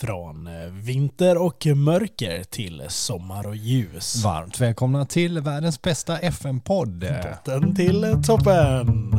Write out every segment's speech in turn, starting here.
Från eh, vinter och mörker till sommar och ljus. Varmt välkomna till världens bästa FM-podd. Botten till toppen.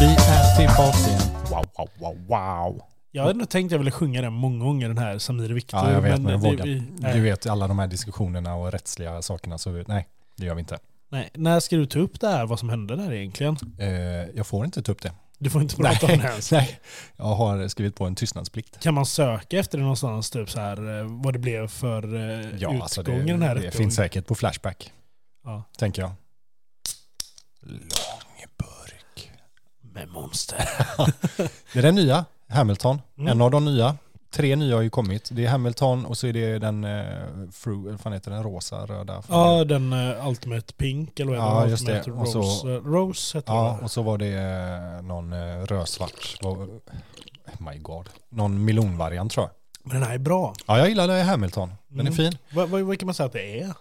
Vi är tillbaka igen. Wow, wow, wow, wow. Jag hade nog tänkt att jag ville sjunga den många gånger, den här Samir Viktor. Ja, jag vet, men jag det- vågar. vi- Du vet alla de här diskussionerna och rättsliga sakerna, så vi- nej, det gör vi inte. Nej, när ska du ta upp det här, vad som hände där egentligen? Eh, jag får inte ta upp det. Du får inte prata om det ens. nej, jag har skrivit på en tystnadsplikt. Kan man söka efter det någonstans, typ så här, eh, vad det blev för eh, Ja, utgång alltså det, den här det rättegången? finns säkert på Flashback, Ja. tänker jag. Lång burk. Med monster. Det är den nya, Hamilton. Mm. En av de nya. Tre nya har ju kommit. Det är Hamilton och så är det den, eh, fru, fan heter den, rosa, röda. Ja, den uh, Ultimate Pink eller vad Ja, just det. Ultimate Och så- Rose, eh, Rose heter Ja, det. och så var det eh, någon eh, rödsvart. Vad- My God. Någon melonvariant tror jag. Men den här är bra. Ja, jag gillar det Hamilton. Den Mm. är fin. Vad, vad, vad kan man säga att det är?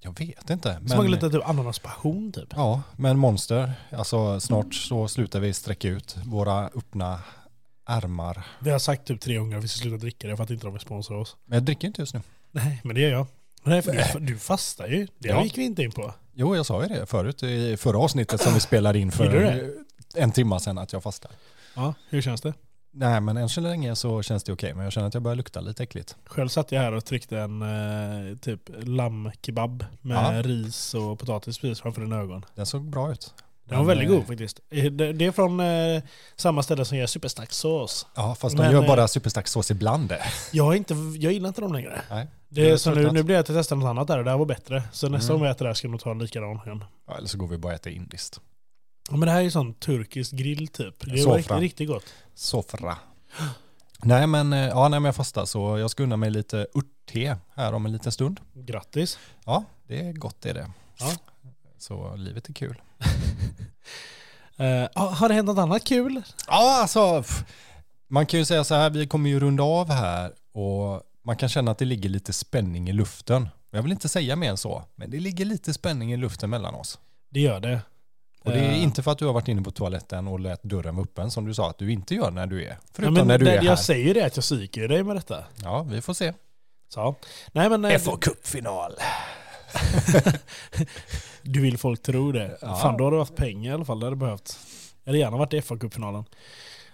Jag vet inte. Smakar Men, lite typ ananaspassion typ. ja, men monster. Alltså snart så slutar vi sträcka ut våra öppna ärmar. Vi har sagt typ tre gånger att vi ska sluta dricka det för att inte de vill sponsra oss. Men jag dricker inte just nu. Nej, men det gör jag. Nej, för du, du fastar ju. Det Ja. gick vi inte in på. Jo, jag sa ju det förut i förra avsnittet som vi spelade in för en timme sedan att jag fastar. Ja, hur känns det? Nej, men än så länge så känns det okej. Men jag känner att jag börjar lukta lite äckligt. Själv satt jag här och tryckte en eh, typ lammkebab med Ja. ris och potatis precis framför dina ögon. Den såg bra ut. Den var Men, väldigt eh, god faktiskt. Det, är från eh, samma ställe som gör superstark sås. Ja, fast Men, de gör eh, bara superstark sås ibland. Jag, är inte, jag gillar inte dem längre. Nej. Det är är så nu, nu blir jag att testa något annat där och det här var bättre. Så nästa Mm. gång jag äter det här ska jag nog ta en likadan igen. Ja, eller så går vi bara och äter indiskt. Ja, men det här är ju sån turkisk grill typ. Det Sofra. riktigt, riktigt gott. Sofra. Nej men, ja, nej, men jag fastar så jag ska unna mig lite örtte här om en liten stund. Grattis. Ja, det är gott det är det. Ja. Så livet är kul. Ja, har det hänt något annat kul? Ja, alltså man kan ju säga så här, vi kommer ju runda av här och man kan känna att det ligger lite spänning i luften. Jag vill inte säga mer än så, men det ligger lite spänning i luften mellan oss. Det gör det. Och det är Eh, inte för att du har varit inne på toaletten och lät dörren vara öppen som du sa att du inte gör när du är. ja, Förutom men när du är här. Jag säger det att jag psyker dig med detta. Ja, vi får se. Så. Nej men... eh, Cup-final. Du vill folk tro det. Ja. Fan då har du haft pengar i alla fall. Det hade behövt. Jag hade gärna varit i FA-cupfinalen.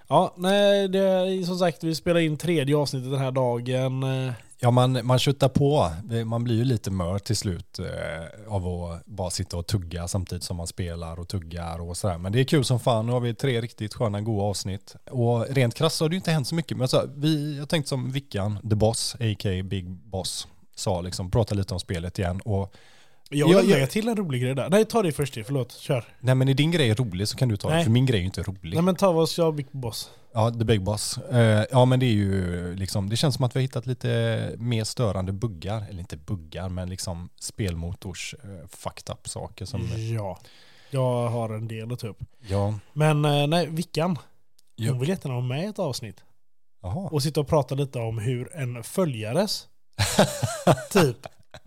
Ja, nej, det är som sagt, vi spelar in tredje avsnittet den här dagen. Ja, man, man köttar på. Man blir ju lite mör till slut eh, av att bara sitta och tugga samtidigt som man spelar och tuggar och sådär. Men det är kul som fan. Nu har vi tre riktigt sköna, goda avsnitt. Och rent krasst har det ju inte hänt så mycket. Men alltså, vi, jag tänkte som Vickan, the boss, a.k.a. Big Boss, sa liksom, prata lite om spelet igen. Och Jag vill Jag- lägga till en rolig grej där. Nej, ta det först. Förlåt, kör. nej men är din grej rolig så kan du ta det, Nej. för min grej är ju inte rolig. Nej men ta vad jag Big Boss. Ja, The Big Boss. Eh, ja, men det är ju liksom, det känns som att vi har hittat lite mer störande buggar, eller inte buggar, men liksom spelmotors eh, fucked up saker som, Ja. Jag har en del att ta upp. ja, Men eh, nej, Vickan. Ja. Hon vill jättegärna ha med i ett avsnitt. jaha. Och sitta och prata lite om hur en följares typ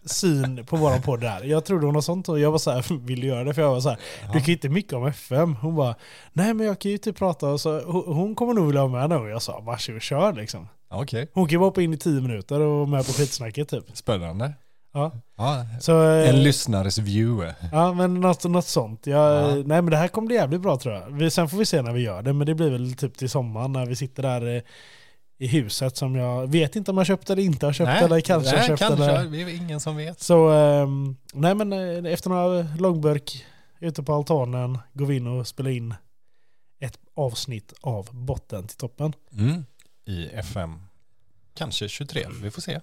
syn på våran podd är. Jag trodde hon har sånt och jag var så här, vill du göra det? För jag var så här, du kan ju inte mycket om FM. Hon bara, nej men jag kan ju typ prata och så, hon- kommer nog vilja ha med nu. Och jag sa, varsågod kör liksom. Okej, Hon kan ju vara på in i tio minuter och vara med på skitsnacket typ. spännande. Ja. Ja, Så, eh, en lyssnares view. Ja men något, något sånt. Jag, Ja. Nej men det här kommer bli jävligt bra tror jag. Vi, sen får vi se när vi gör det. Men det blir väl typ till sommaren när vi sitter där i, i huset som jag vet inte om jag köpt eller inte har köpt eller kanske nej, köpt kanske. eller... Det är ingen som vet. Så ehm, nej men eh, efter några långburk ute på altanen går vi in och spelar in ett avsnitt av botten till toppen. Mm. I FM, kanske 23, vi får se.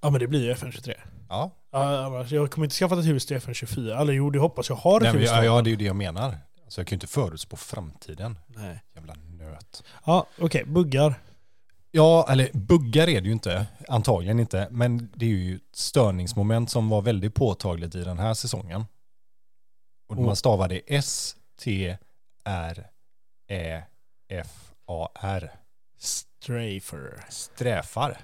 Ja men det blir ju FN23. Ja, Ja, annars, jag kommer inte skaffa ett hus till FN24. Eller jo det hoppas jag har ett nej, hus ja, ja, det är ju det jag menar. Så jag kan ju inte förutspå framtiden. Nej. Jävla nöt. Ja okej, buggar. Ja, eller buggar är det ju inte, antagligen inte, men det är ju ett störningsmoment som var väldigt påtagligt i den här säsongen. Och man stavade S, T, R, Ä, F, A, R. Strafer. Sträfar.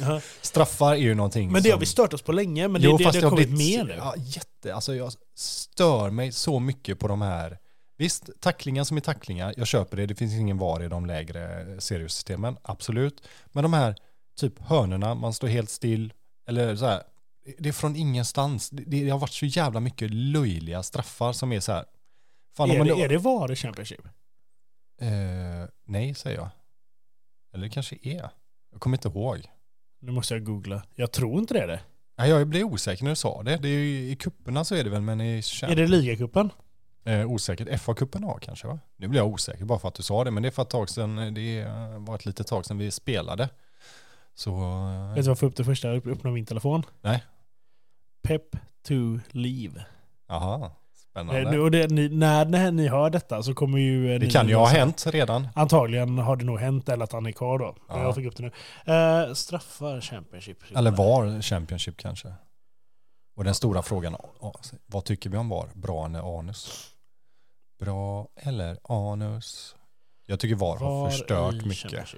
Ja. Straffar är ju någonting Men det har som... vi stört oss på länge, men Jo, det, det, det har har kommit med nu. Ja, jätte. Alltså jag stör mig så mycket på de här. Visst, tacklingar som är tacklingar, jag köper det, det finns ingen VAR i de lägre seriesystemen, absolut. Men de här typ hörnorna, man står helt still, eller så här, det är från ingenstans. Det, det har varit så jävla mycket löjliga straffar som är så här. Fan, Är man det, är det VAR i Championship? Eh, nej, säger jag. Eller det kanske är. Jag kommer inte ihåg. Nu måste jag googla. Jag tror inte det är det. Nej, jag blev osäker när du sa det. det är ju, I kupperna så är det väl, men i Är det ligacupen? Eh, osäkert. FA-cupen har kanske va? Nu blir jag osäker bara för att du sa det, men det är för ett tag sedan, det eh, var ett litet tag sedan vi spelade. Så... eh, Vet du vad jag får upp det första? Jag öppnar min telefon. Nej. Pep to leave. Aha, Eh, spännande. nu- och det, ni, när, när ni hör detta så kommer ju... eh, det kan ju ha hänt redan. Antagligen har det nog hänt eller att han är kvar då. Ja. Jag fick upp det nu. Eh, straffar Championship. Eller var Championship kanske. Och den stora frågan, vad tycker vi om VAR? Bra eller anus? Bra eller anus? Jag tycker VAR har förstört mycket.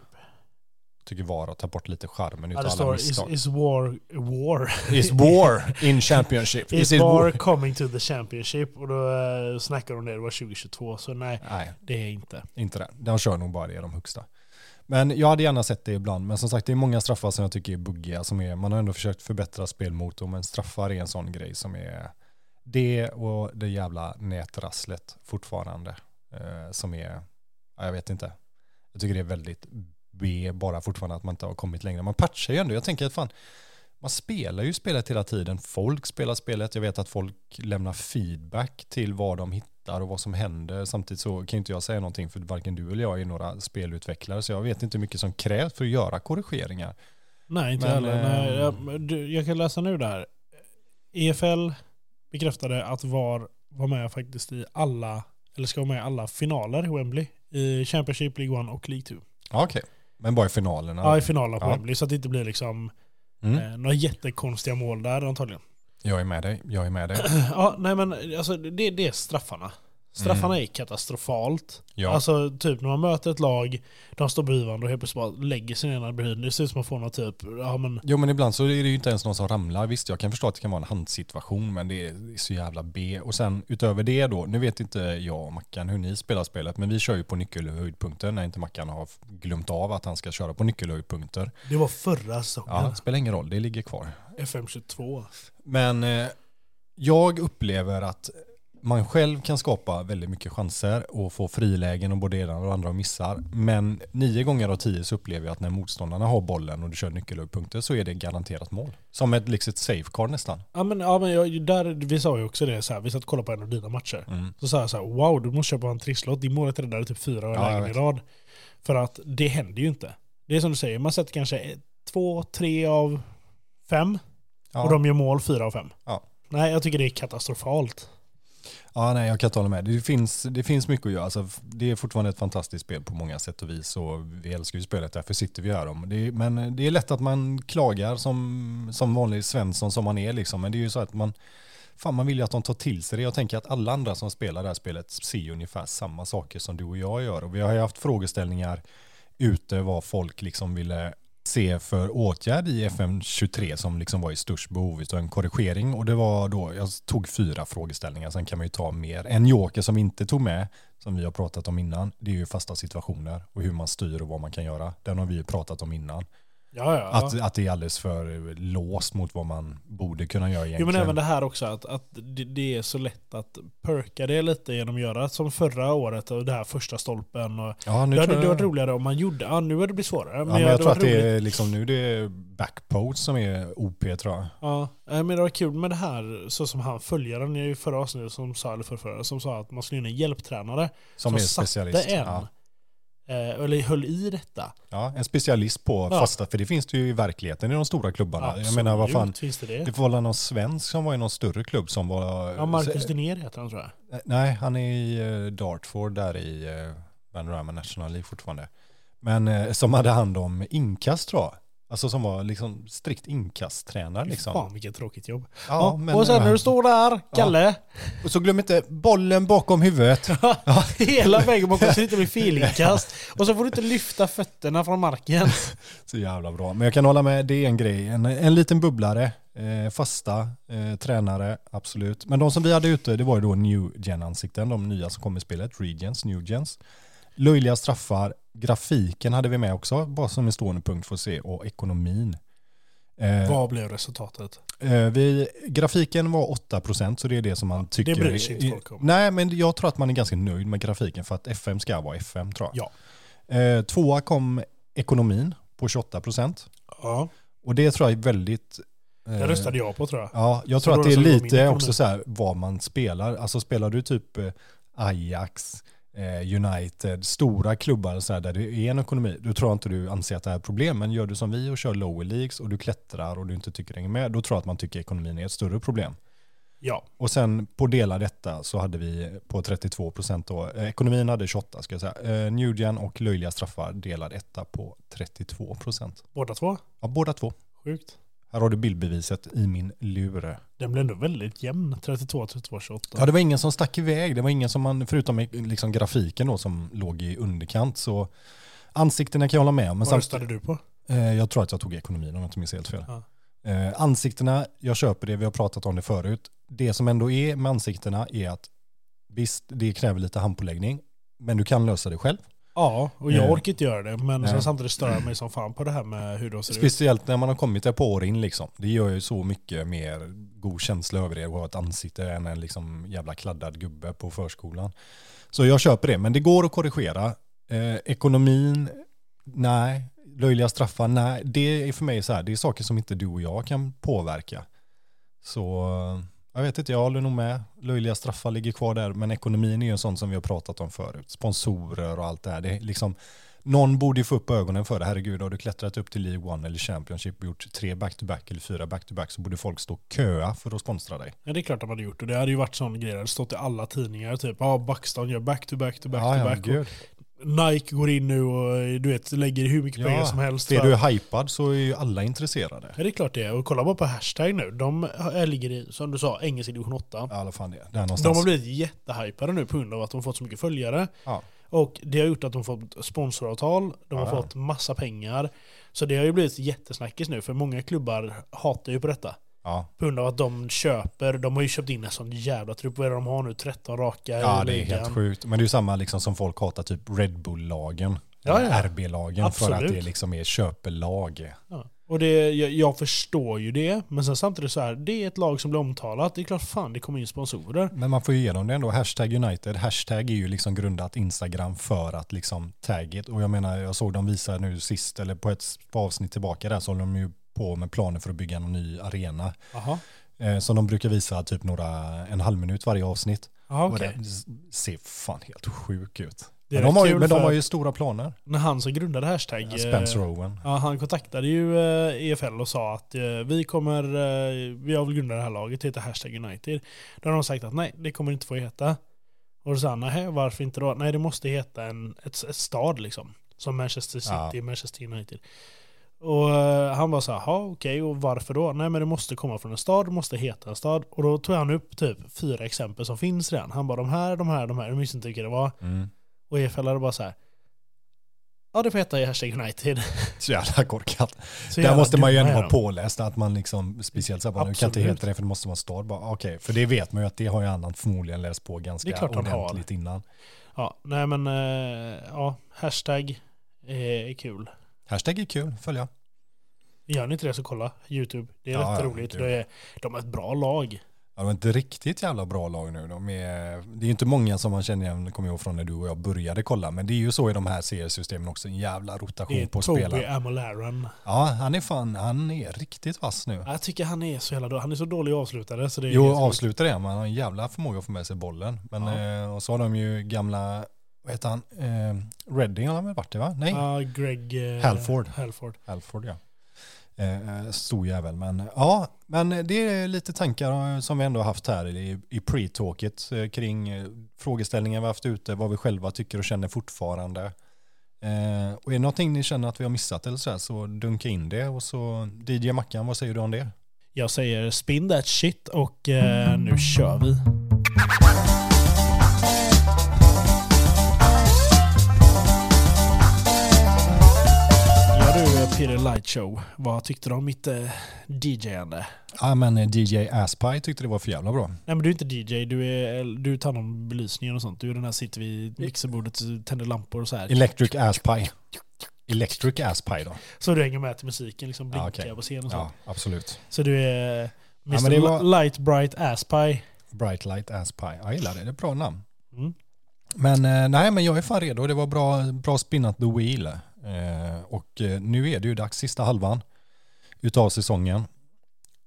Tycker VAR har tagit bort lite charmen utav alla står is, misstag. is war, war. Is war in Championship? Is, it war coming to the Championship? Och då uh, snackar de det, det var 2022. Så nej, Nej, det är inte. Inte det. De kör nog bara det, de högsta. Men jag hade gärna sett det ibland. Men som sagt, det är många straffar som jag tycker är buggiga. Som är, man har ändå försökt förbättra spelmotorn, men straffar är en sån grej som är det och det jävla nätrasslet fortfarande. Eh, som är, ja, jag vet inte. Jag tycker det är väldigt B bara fortfarande att man inte har kommit längre. Man patchar ju ändå. Jag tänker att fan, man spelar ju spelet hela tiden. Folk spelar spelet. Jag vet att folk lämnar feedback till vad de hittar och vad som händer. Samtidigt så kan inte jag säga någonting för varken du eller jag är några spelutvecklare. Så jag vet inte hur mycket som krävs för att göra korrigeringar. Nej, inte Men, heller. eh, Nej, jag, men du, jag kan läsa nu där. EFL bekräftade att VAR var med faktiskt i alla, eller ska vara med i alla finaler i Wembley. I Championship, League 1 och League 2. Ja, Okej, men bara i finalerna. Ja, i finalerna på Ja. Wembley. Så att det inte blir liksom Mm. eh, några jättekonstiga mål där antagligen. Jag är med dig, jag är med dig. Ja, nej men alltså det, det är straffarna. Straffarna är katastrofalt. Mm. Ja. Alltså typ när man möter ett lag, de står bredvid varandra och helt plötsligt bara lägger sig ner bredvid. Det ser ut som att man får någon typ, ja men Jo men ibland så är det ju inte ens någon som ramlar. Visst jag kan förstå att det kan vara en handsituation men det är, det är så jävla B. Och sen utöver det då, nu vet inte jag och Mackan hur ni spelar spelet men vi kör ju på nyckelhöjdpunkter när inte Mackan har glömt av att han ska köra på nyckelhöjdpunkter. det var förra säsongen. Ja, det spelar ingen roll, det ligger kvar. FM22. Men eh, jag upplever att man själv kan skapa väldigt mycket chanser och få frilägen och både ena och andra missar. Men nio gånger av tio så upplever jag att när motståndarna har bollen och du kör nyckelhöjdpunkter så är det garanterat mål. Som ett, liksom ett safecard nästan. Ja men, ja, men jag, där, vi sa ju också det, så här, vi satt och kollade på en av dina matcher. Mm. Så sa jag så här, wow du måste köpa en trisslott, din målet räddade typ fyra Ja, lägen i rad. För att det händer ju inte. Det är som du säger, man sätter kanske två, tre av fem Ja. och de gör mål fyra av fem. Ja. Nej, jag tycker det är katastrofalt. Ja, nej, jag kan inte hålla med. Det finns, det finns mycket att göra. Alltså, det är fortfarande ett fantastiskt spel på många sätt och vis och vi älskar ju spelet, därför sitter vi här. Om. Det är, men eh, det är lätt att man klagar som, som vanlig Svensson som man är liksom. Men det är ju så att man, fan man vill ju att de tar till sig det. Jag tänker att alla andra som spelar det här spelet ser ungefär samma saker som du och jag gör. Och vi har ju haft frågeställningar ute vad folk liksom ville se för åtgärd i FM23 som liksom var i störst behov av en korrigering. Och det var då, jag tog fyra frågeställningar, sen kan man ju ta mer. En joker som inte tog med, som vi har pratat om innan, det är ju fasta situationer och hur man styr och vad man kan göra. Den har vi ju pratat om innan. Ja, ja. Att, att det är alldeles för låst mot vad man borde kunna göra Jo egentligen. men även det här också att, att det, det är så lätt att perka det lite genom att göra som förra året och det här första stolpen. Och ja, nu det hade jag- varit roligare om man gjorde, ja nu har det blivit svårare. Ja, men jag hade tror att varit det roligt- är liksom nu det är backpost som är OP tror jag. Ja, men det var kul med det här så som han följaren i förra avsnittet som sa, eller förra, som sa att man skulle in en hjälptränare Som, är satte specialist. en, Ja. Eh, eller höll i detta. ja, en specialist på Ja. fasta, för det finns det ju i verkligheten i de stora klubbarna. jag menar vad fan, Absolut finns det det. det var någon svensk som var i någon större klubb som var... Ja, Marcus Dinér heter han tror jag. Nej, han är i uh, Dartford där i Vanarama National League fortfarande. Men eh, som hade hand om inkast tror jag. Alltså som var liksom strikt inkasttränare liksom. Fan vilket tråkigt jobb. Ja, Ja, men, och sen när du står där, Kalle, Och så glöm inte bollen bakom huvudet. hela vägen bakom så det inte blir felinkast. Och så får du inte lyfta fötterna från marken. Så jävla bra. Men jag kan hålla med, det är en grej. En, en liten bubblare Eh, fasta eh, tränare, absolut. Men de som vi hade ute, det var ju då New Gen-ansikten, de nya som kom i spelet, Regions, New Gens. Löjliga straffar, grafiken hade vi med också, bara som en stående punkt för att se, och ekonomin. Eh, Vad blev resultatet? Eh, vi, grafiken var 8% så det är det som man tycker. det bryr sig inte folk om. Nej, men jag tror att man är ganska nöjd med grafiken för att FM ska vara FM tror jag. Ja. Eh, tvåa kom ekonomin på 28%. Ja, Och det tror jag är väldigt... eh, det röstade jag på tror jag. Ja, jag Så tror att det är lite också så här vad man spelar. Alltså spelar du typ eh, Ajax, eh, United, stora klubbar så här, där det är en ekonomi, då tror jag inte du anser att det är ett problem. Men gör du som vi och kör lower leagues och du klättrar och du inte tycker det hänger med, då tror jag att man tycker ekonomin är ett större problem. Ja, Och sen på delar detta så hade vi på 32 procent då, eh, ekonomin hade 28 ska jag säga, eh, Newgen och löjliga straffar delade etta på 32 procent. båda två. Ja, båda två. Sjukt. Här har du bildbeviset i min lur. Den blev ändå väldigt jämn. 32, 32, 28. Ja, det var ingen som stack iväg. Det var ingen som man, förutom liksom grafiken då som låg i underkant. Så ansiktena kan jag hålla med om. Vad samt, röstade du på? eh, jag tror att jag tog ekonomin om jag inte minns helt fel. Ja. Eh, ansiktena, jag köper det, vi har pratat om det förut. Det som ändå är med ansiktena är att visst, det kräver lite handpåläggning, men du kan lösa det själv. Ja, och jag Eh, orkar inte göra det. Men sen samtidigt stör jag mig som fan på det här med hur de ser ut. Speciellt när man har kommit ett par år in liksom. Det gör ju så mycket mer god känsla över det att ha ett ansikte än en liksom jävla kladdad gubbe på förskolan. Så jag köper det, men det går att korrigera. Eh, ekonomin, nej. Löjliga straffar, nej. Det är för mig så här, det är saker som inte du och jag kan påverka. Så jag vet inte, jag håller nog med. Löjliga straffar ligger kvar där, men ekonomin är ju en sån som vi har pratat om förut. Sponsorer och allt det här. Det är liksom, någon borde ju få upp ögonen för det. Herregud, har du klättrat upp till League One eller Championship och gjort tre back-to-back eller fyra back-to-back så borde folk stå och köa för att sponsra dig. Ja, det är klart de hade gjort. Och det hade ju varit sån grej. Det hade stått i alla tidningar. Typ, ja, Buxton gör back to back to back ja, ja. Nike går in nu och du vet, lägger hur mycket Ja, pengar som helst. Är du hypad så är ju alla intresserade. Ja, det är klart det är. Och kolla bara på hashtag nu. De ligger i, som du sa, engelsk division 8. Ja, fan det. Där De någonstans. har blivit jättehypade nu på grund av att de fått så mycket följare. Ja. Och det har gjort att de fått sponsoravtal, de har Ja. fått massa pengar. Så det har ju blivit jättesnackis nu, för många klubbar hatar ju på detta. Ja. På grund av att de köper, de har ju köpt in en sån jävla trupp. Vad är det de har nu? 13 raka ja, det är helt sjukt. Men det är ju samma liksom som folk hatar typ Red Bull-lagen. Ja, ja. RB-lagen för att det liksom är köpelag. Ja. Och det, jag, jag förstår ju det, men sen samtidigt så här, det är ett lag som blir omtalat. Det är klart fan det kommer in sponsorer. Men man får ju igenom det ändå. Hashtag United. Hashtag är ju liksom grundat Instagram för att liksom tagget. Och jag menar, jag såg dem visa nu sist, eller på ett avsnitt tillbaka där, så håller de ju på med planer för att bygga en ny arena. Jaha. Eh, som de brukar visa typ några, en halv minut varje avsnitt. Jaha Och okej. det ser fan helt sjuk ut. Det Men de, har ju, men de har ju stora planer. När han som grundade hashtag... Ja, Spencer eh, Owen. Ja, han kontaktade ju eh, EFL och sa att eh, vi kommer, eh, vi har väl grundat det här laget, det heter Hashtag United. Då har de sagt att nej, det kommer inte få heta. Och då sa han, nej varför inte då? Nej, det måste heta en, ett, ett stad liksom. Som Manchester City, Ja. Manchester United. Och eh, han var så här, ja okej, och varför då? Nej men det måste komma från en stad, det måste heta en stad. Och då tog han upp typ fyra exempel som finns redan. Han bara de här, de här, de här, jag minns inte vilka det var. Mm. Och EFL hade bara så här, ja det får heta Hashtag United. Så jävla korkat. Så Där jävla måste man ju ändå vara de. påläst, att man liksom speciellt så här, bara, nu kan inte heta det för det måste vara stad. Bara, Okej, för det vet man ju att det har ju annan förmodligen läst på ganska Det är klart han har. ordentligt innan. Ja, nej men eh, ja, hashtag är kul. Hashtag är kul, följa. Gör ni inte det så kolla YouTube. Det är Ja, rätt roligt. Det är, de är ett bra lag. Ja, de är inte riktigt jävla bra lag nu. De är, det är inte många som man känner igen, kommer ihåg från när du och jag började kolla. Men det är ju så i de här seriesystemen också, en jävla Det rotation är på Toby spelare. Amolaran. Ja, han är fan, han är riktigt vass nu. Jag tycker han är så jävla dålig. Han är så dålig avslutare. Så det är Jo, helt sjukt. avslutar det, men han har en jävla förmåga att få med sig bollen. Men, Ja. eh, och så har de ju gamla, vad heter han, eh, Redding har han väl varit det va? Nej, Ja, Greg... eh, Halford. Halford. Alford ja. Eh, stor jävel, men ja, men det är lite tankar eh, som vi ändå har haft här i, i pre-talket eh, kring eh, frågeställningar vi har haft ute, vad vi själva tycker och känner fortfarande. Eh, och är det någonting ni känner att vi har missat eller så här, så dunka in det och så DJ Mackan, vad säger du om det? Jag säger spin that shit och eh, nu kör vi. Ja Light Show. Vad tyckte du om mitt eh, DJ-ande? Ja men eh, DJ Aspie tyckte det var för jävla bra. Nej men du är inte DJ, du, är, du tar hand om belysningen och sånt. Du är den här sitter vid mixerbordet och tänder lampor och så här. Electric Aspie. Electric Aspie då. Så du hänger med till musiken, liksom Ja, blinkar okej. på scen och Ja, sånt. absolut. Så du är Mr. men det var- Light Bright Asspie. Bright Light Aspie. Jag gillar det, det är ett bra namn. Mm. Men eh, nej, men jag är fan redo. Det var bra, bra spinnat the wheel. Eh, och eh, nu är det ju dags, sista halvan utav säsongen.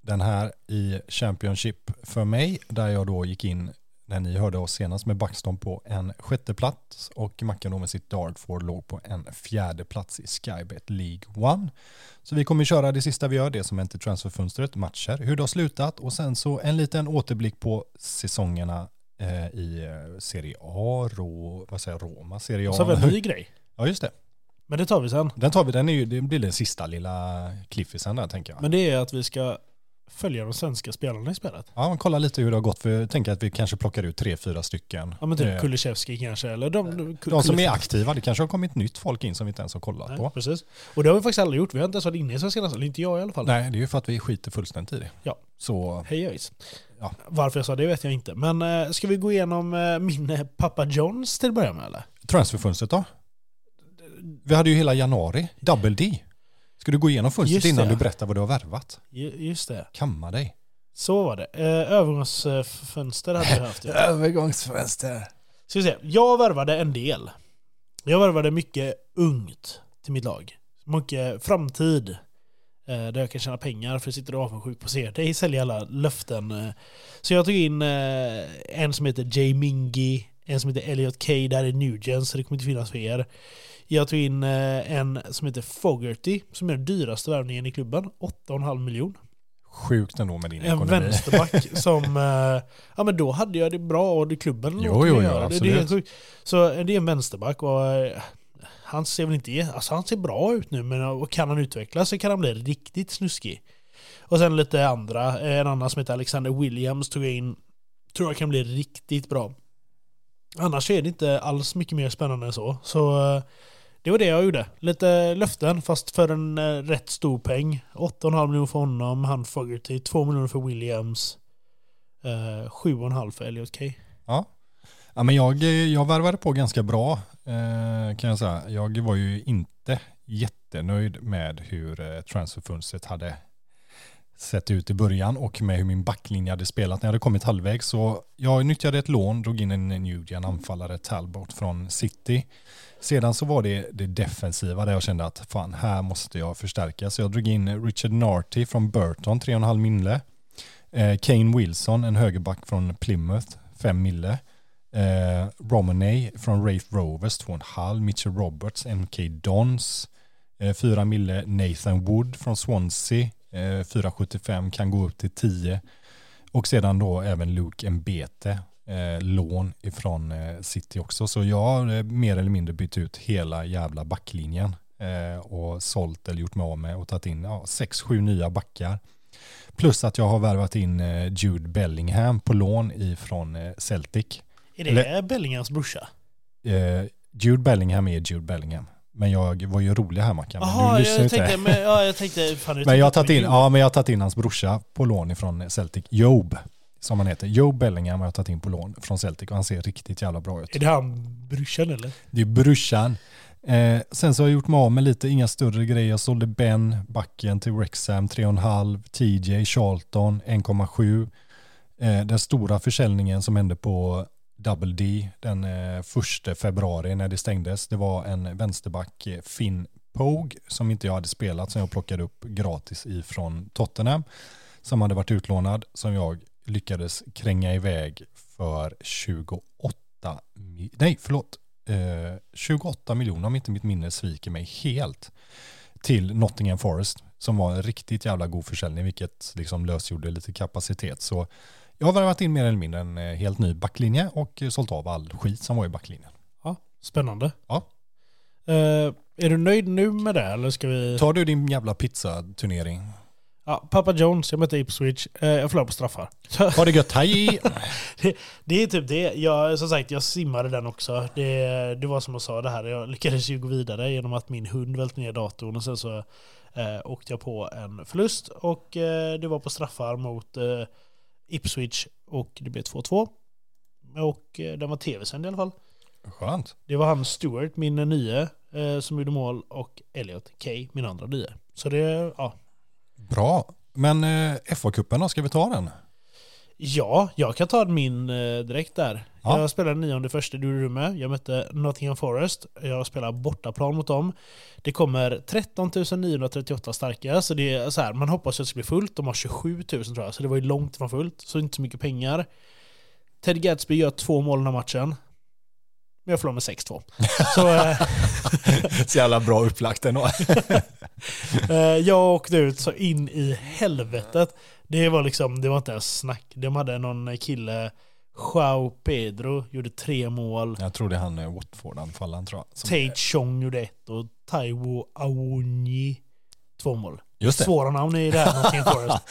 Den här i Championship för mig, där jag då gick in när ni hörde oss senast med Backstone på en sjätte plats och Mackan då med sitt Dartford låg på en fjärde plats i Skybet League One. Så vi kommer köra det sista vi gör, det som inte transferfönstret, matcher, hur det har slutat och sen så en liten återblick på säsongerna eh, i Serie A, Ro, vad säger Roma, Serie A. Så vi en ny grej. Ja just det. Men det tar vi sen. Den tar vi, den är ju, det blir den sista lilla cliffisen där tänker jag. Men det är att vi ska följa de svenska spelarna i spelet. Ja, men kolla lite hur det har gått för jag tänker att vi kanske plockar ut tre, fyra stycken. Ja men typ Eh, Kulusevski kanske, eller de... de, de som är aktiva, det kanske har kommit nytt folk in som vi inte ens har kollat Nej, på. precis. Och det har vi faktiskt aldrig gjort. Vi har inte ens varit inne i svenska nästan. Inte jag i alla fall. Nej, det är ju för att vi skiter fullständigt i det. Ja. Så, Hej hejs. Ja. Varför jag sa det vet jag inte. Men eh, ska vi gå igenom eh, min eh, pappa Johns till att börja med eller? transferfönstret då? Vi hade ju hela januari, double D. Ska du gå igenom fönstret innan du berättar vad du har värvat? Ju- Just det. Kamma dig. Så var det. Eh, övergångsfönster hade jag haft. Ja. Övergångsfönster. Ska vi se. Jag värvade en del. Jag värvade mycket ungt till mitt lag. Mycket framtid. Eh, där jag kan tjäna pengar för jag sitter avundsjuk på att se dig sälja alla löften. Eh, Så jag tog in en som heter Jay Mingy, en som heter Elliot K, där är Nugent så det kommer inte finnas för er. Jag tog in eh, en som heter Fogerty, som är den dyraste värvningen i klubben. 8,5 miljon. Sjukt ändå med din En ekonomi. vänsterback som... eh, ja men då hade jag det bra och klubben Jo, låter jo, jo, göra det. det är absolut. Så eh, det är en vänsterback och han ser väl inte... Alltså han ser bra ut nu men kan han utvecklas så kan han bli riktigt snuskig. Och sen lite andra. En annan som heter Alexander Williams tog jag in. Tror jag kan bli riktigt bra. Annars är det inte alls mycket mer spännande än så. Så det var det jag gjorde. Lite löften fast för en eh, rätt stor peng. 8,5 miljoner för honom, han Fogerty, 2 miljoner för Williams. Eh, 7,5 för Elliot K. Ja. ja men jag, jag värvade på ganska bra eh, kan jag säga. Jag var ju inte jättenöjd med hur eh, transferfönstret hade sett ut i början och med hur min backlinje hade spelat när jag hade kommit halvvägs. Så jag nyttjade ett lån, drog in en Nugent anfallare Talbot från City. Sedan så var det det defensiva där jag kände att fan, här måste jag förstärka. Så jag drog in Richard Narty från Burton, 3,5 mille. Eh, Kane Wilson, en högerback från Plymouth, 5 mille. Eh, Romaney från Rafe Rovers, 2,5. Mitchell Roberts, MK Dons, eh, 4 mille. Nathan Wood från Swansea, eh, 4,75 kan gå upp till 10. Och sedan då även Luke Mbete, eh, lån ifrån eh, City också. Så jag har eh, mer eller mindre bytt ut hela jävla backlinjen eh, och sålt eller gjort mig av med och tagit in ja, 6-7 nya backar. Plus att jag har värvat in eh, Jude Bellingham på lån ifrån eh, Celtic. Är det Eller- Bellinghams brorsa? Jude Bellingham är Jude Bellingham. Men jag var ju rolig här Mackan. Jaha, jag inte. tänkte, men, ja, jag tänkte... Fan, Men jag har tagit in, ja, men jag har tagit in hans brorsa på lån ifrån Celtic. Job, som han heter. Job Bellingham har jag tagit in på lån från Celtic och han ser riktigt jävla bra ut. Är det han brorsan eller? Det är brorsan. Eh, sen så har jag gjort mig av med lite, inga större grejer. Jag sålde Ben, backen till Wrexham, 3,5. TJ, Charlton, 1,7. Eh, den stora försäljningen som hände på Double D den eh, första februari när det stängdes. Det var en vänsterback, eh, Finn Pogue, som inte jag hade spelat, som jag plockade upp gratis ifrån Tottenham. Som hade varit utlånad, som jag lyckades kränga iväg för 28, mi- nej förlåt, eh, 28 miljoner om inte mitt minne sviker mig helt till Nottingham Forest som var en riktigt jävla god försäljning vilket liksom lösgjorde lite kapacitet. Så jag har värvat in mer eller mindre en eh, helt ny backlinje och eh, sålt av all skit som var i backlinjen. Ja, spännande. Ja. Eh, är du nöjd nu med det eller ska vi... Tar du din jävla pizzaturnering? Ja, Papa Jones, jag mötte Ipswich. Eh, jag förlorade på straffar. Ha det gött, hej! Det är typ det. Jag, som sagt, jag simmade den också. Det, det var som jag sa det här, jag lyckades ju gå vidare genom att min hund välte ner datorn och sen så eh, åkte jag på en förlust och eh, det var på straffar mot eh, Ipswich och det blev 2-2. Och eh, den var tv-sänd i alla fall. Skönt. Det var han Stewart, min nye, eh, som gjorde mål och Elliot Kay, min andra nye. Så det, ja. Bra. Men eh, FA-cupen då, ska vi ta den? Ja, jag kan ta min eh, direkt där. Ja. Jag spelade nionde första, du med. Jag mötte Nottingham Forest. Jag spelar bortaplan mot dem. Det kommer 13 938 starka, så det är så här, man hoppas att det ska bli fullt. De har 27 000 tror jag, så det var ju långt ifrån fullt. Så inte så mycket pengar. Ted Gatsby gör två mål den här matchen. Men jag förlorar med 6-2. Så eh, Så jävla bra upplagt ändå. eh, jag åkte ut så in i helvetet. Det var liksom, det var inte ens snack. De hade någon kille, Joao Pedro, gjorde tre mål. Jag tror det är han eh, Watford-anfallaren tror jag. Tate Chong gjorde ett och Taiwo Awonyi två mål. Just det. Svåra namn i det här Nottingham Forest.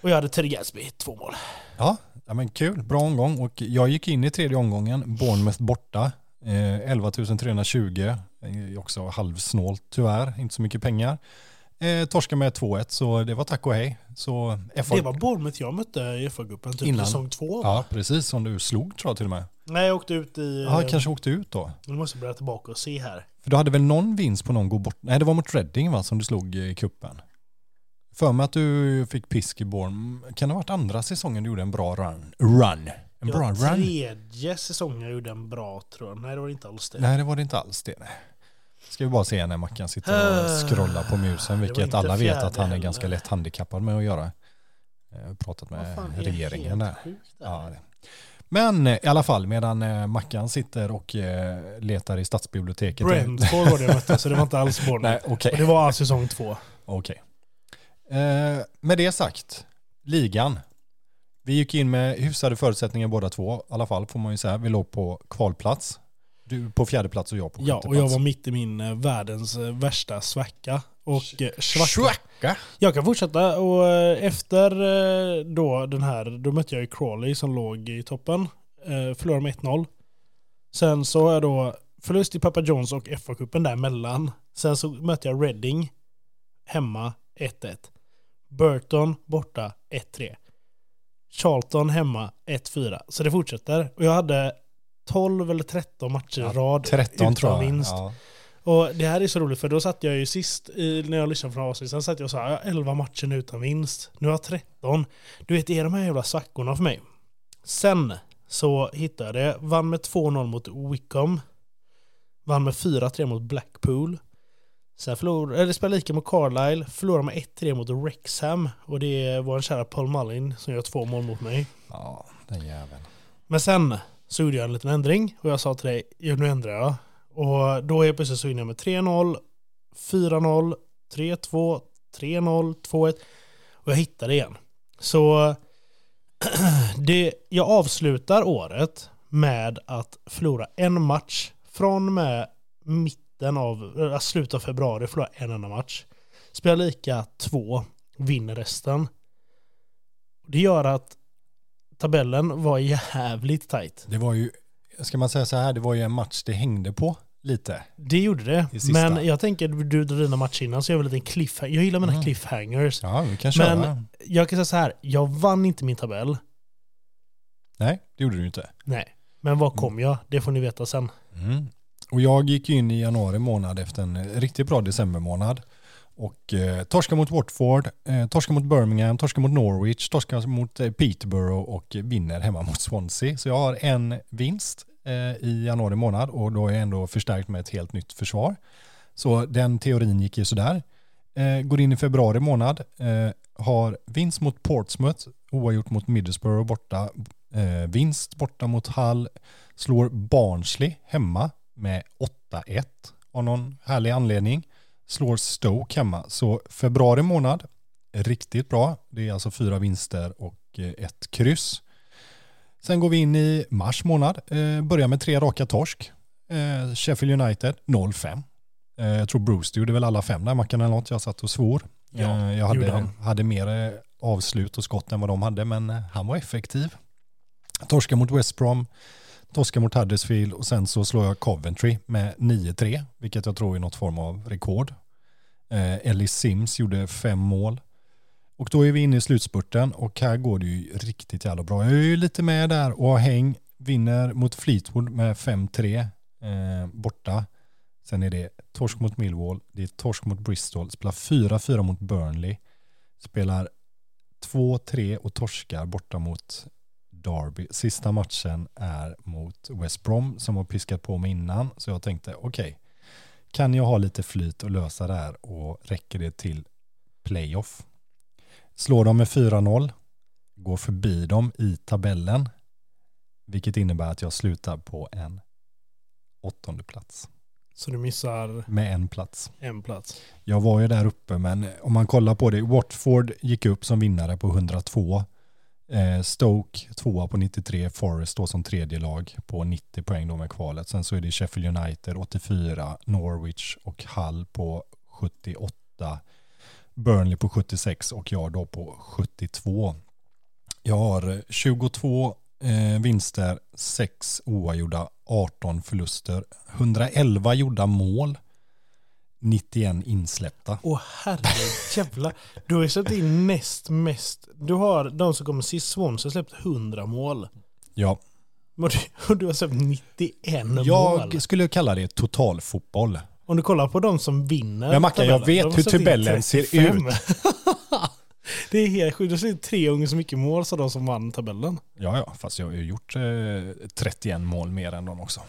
Och jag hade Terry Gatsby, två mål. Ja, ja, men kul. Bra omgång. Och jag gick in i tredje omgången, Bournemouth borta. Eh, 11 320. Eh, också halvsnålt tyvärr, inte så mycket pengar. Eh, torska med 2-1, så det var tack och hej. Så FA... Det var Bournemouth jag mötte i FA-cupen, typ Innan. säsong två. Ja, precis som du slog tror jag till och med. Nej, jag åkte ut i... Ja, kanske åkte ut då. Nu måste jag börja tillbaka och se här. För du hade väl någon vinst på någon gå bort? Nej, det var mot Reading va, som du slog i kuppen. För mig att du fick pisk i Bournemouth. Kan det ha varit andra säsongen du gjorde en bra run? Run. En bra var run? tredje säsongen jag gjorde en bra tror jag. Nej, det var inte alls det. Nej, det var det inte alls det. Nej. Ska vi bara se när Mackan sitter och scrollar på musen, vilket alla vet att han är ganska lätt handikappad med att göra. Jag har pratat med fan regeringen där. Ja. Men eh, i alla fall, medan eh, Mackan sitter och eh, letar i stadsbiblioteket. Brentford var det jag mötte, så det var inte alls Bournemouth. Nej, okej. Och det var säsong två. Okej. Eh, med det sagt, ligan. Vi gick in med hyfsade förutsättningar båda två, i alla fall får man ju säga. Vi låg på kvalplats. Du på fjärde plats och jag på sjätte Ja, och plats. jag var mitt i min eh, världens eh, värsta svacka. Och eh, svacka. Svacka. Jag kan fortsätta och eh, efter eh, då den här, då mötte jag ju Crawley som låg i toppen. Eh, Förlorade med 1-0. Sen så har jag då förlust i Papa John's och FA-cupen däremellan. Sen så mötte jag Reading hemma 1-1. Burton borta 1-3. Charlton hemma 1-4. Så det fortsätter. Och jag hade 12 eller 13 matcher i Ja, rad 13 utan tror jag. vinst. Ja. Och det här är så roligt för då satt jag ju sist i, när jag lyssnade från avsnitt, sen satt jag och sa jag har 11 matcher utan vinst. Nu har jag 13. Du vet, det är de här jävla svackorna för mig. Sen så hittade jag det. Vann med 2-0 mot Wickham. Vann med 4-3 mot Blackpool. Sen förlorade, eller spelade lika mot Carlisle. Förlorade med 1-3 mot Wrexham. Och det var en kära Paul Mullin som gör två mål mot mig. ja, den jäveln. Men sen så gjorde jag en liten ändring och jag sa till dig, "Ja, nu ändrar jag. Och då är plötsligt så jag med 3-0, 4-0, 3-2, 3-0, 2-1 och jag hittade igen. Så det, jag avslutar året med att förlora en match från med mitten av, äh, slutet av februari förlora en enda match. Spelar lika två, vinner resten. Det gör att tabellen var jävligt tajt. Det var ju, ska man säga så här, det var ju en match det hängde på lite. Det gjorde det. Men jag tänker, du drar dina matcher innan så jag vill en cliffhanger. Jag gillar mina Mm. cliffhangers. Ja, vi kan köra. Men- Jag kan säga så här, jag vann inte min tabell. Nej, det gjorde du inte. Nej. Men var kom jag? Det får ni veta sen. Mm. Och jag gick in i januari månad efter en riktigt bra decembermånad. Och eh, torska mot Watford, eh, torska mot Birmingham, torska mot Norwich, torska mot eh, Peterborough och vinner hemma mot Swansea. Så jag har en vinst eh, i januari månad och då är jag ändå förstärkt med ett helt nytt försvar. Så den teorin gick ju sådär. Eh, går in i februari månad, eh, har vinst mot Portsmouth, oavgjort mot Middlesbrough borta, eh, vinst borta mot Hull, slår Barnsley hemma med 8-1 av någon härlig anledning. Slår Stoke hemma. Så februari månad, riktigt bra. Det är alltså fyra vinster och eh, ett kryss. Sen går vi in i mars månad. Eh, börjar med tre raka torsk. Eh, Sheffield United 0-5. Eh, jag tror Bruce gjorde väl alla fem där, Mackan eller något. Jag satt och svor. Ja, jag hade, hade mer avslut och skott än vad de hade, men han var effektiv. Torska mot West Brom, Tosca mot Huddersfield och sen så slår jag Coventry med 9-3, vilket jag tror är något form av rekord. Eh, Ellie Sims gjorde fem mål. Och då är vi inne i slutspurten och här går det ju riktigt jävla bra. Jag är ju lite med där och har häng, vinner mot Fleetwood med 5-3 eh, borta. Sen är det torsk mot Millwall, det är torsk mot Bristol, spelar 4-4 mot Burnley, spelar 2-3 och torskar borta mot Derby. Sista matchen är mot West Brom som har piskat på mig innan, så jag tänkte okej, kan jag ha lite flyt och lösa det här och räcker det till playoff? Slår de med 4-0, går förbi dem i tabellen, vilket innebär att jag slutar på en åttonde plats Så du missar med en plats. en plats. Jag var ju där uppe, men om man kollar på det, Watford gick upp som vinnare på 102. Eh, Stoke tvåa på 93, Forest då som tredje lag på 90 poäng då med kvalet. Sen så är det Sheffield United 84, Norwich och Hull på 78, Burnley på 76 och jag då på 72. Jag har 22 eh, vinster, 6 oavgjorda, 18 förluster, 111 gjorda mål, 91 insläppta. Åh herrejävlar. Du har ju släppt in näst mest. Du har de som kommer sist, Swansea, släppt 100 mål. Ja, Och du, och du har släppt 91 mål. jag skulle kalla det totalfotboll. Om du kollar på de som vinner. Men Mackan, jag vet har hur tabellen ser 35. det är helt sjukt. Du har släppt tre gånger så mycket mål som de som vann tabellen. Ja, ja, fast jag har ju gjort eh, 31 mål mer än dem också.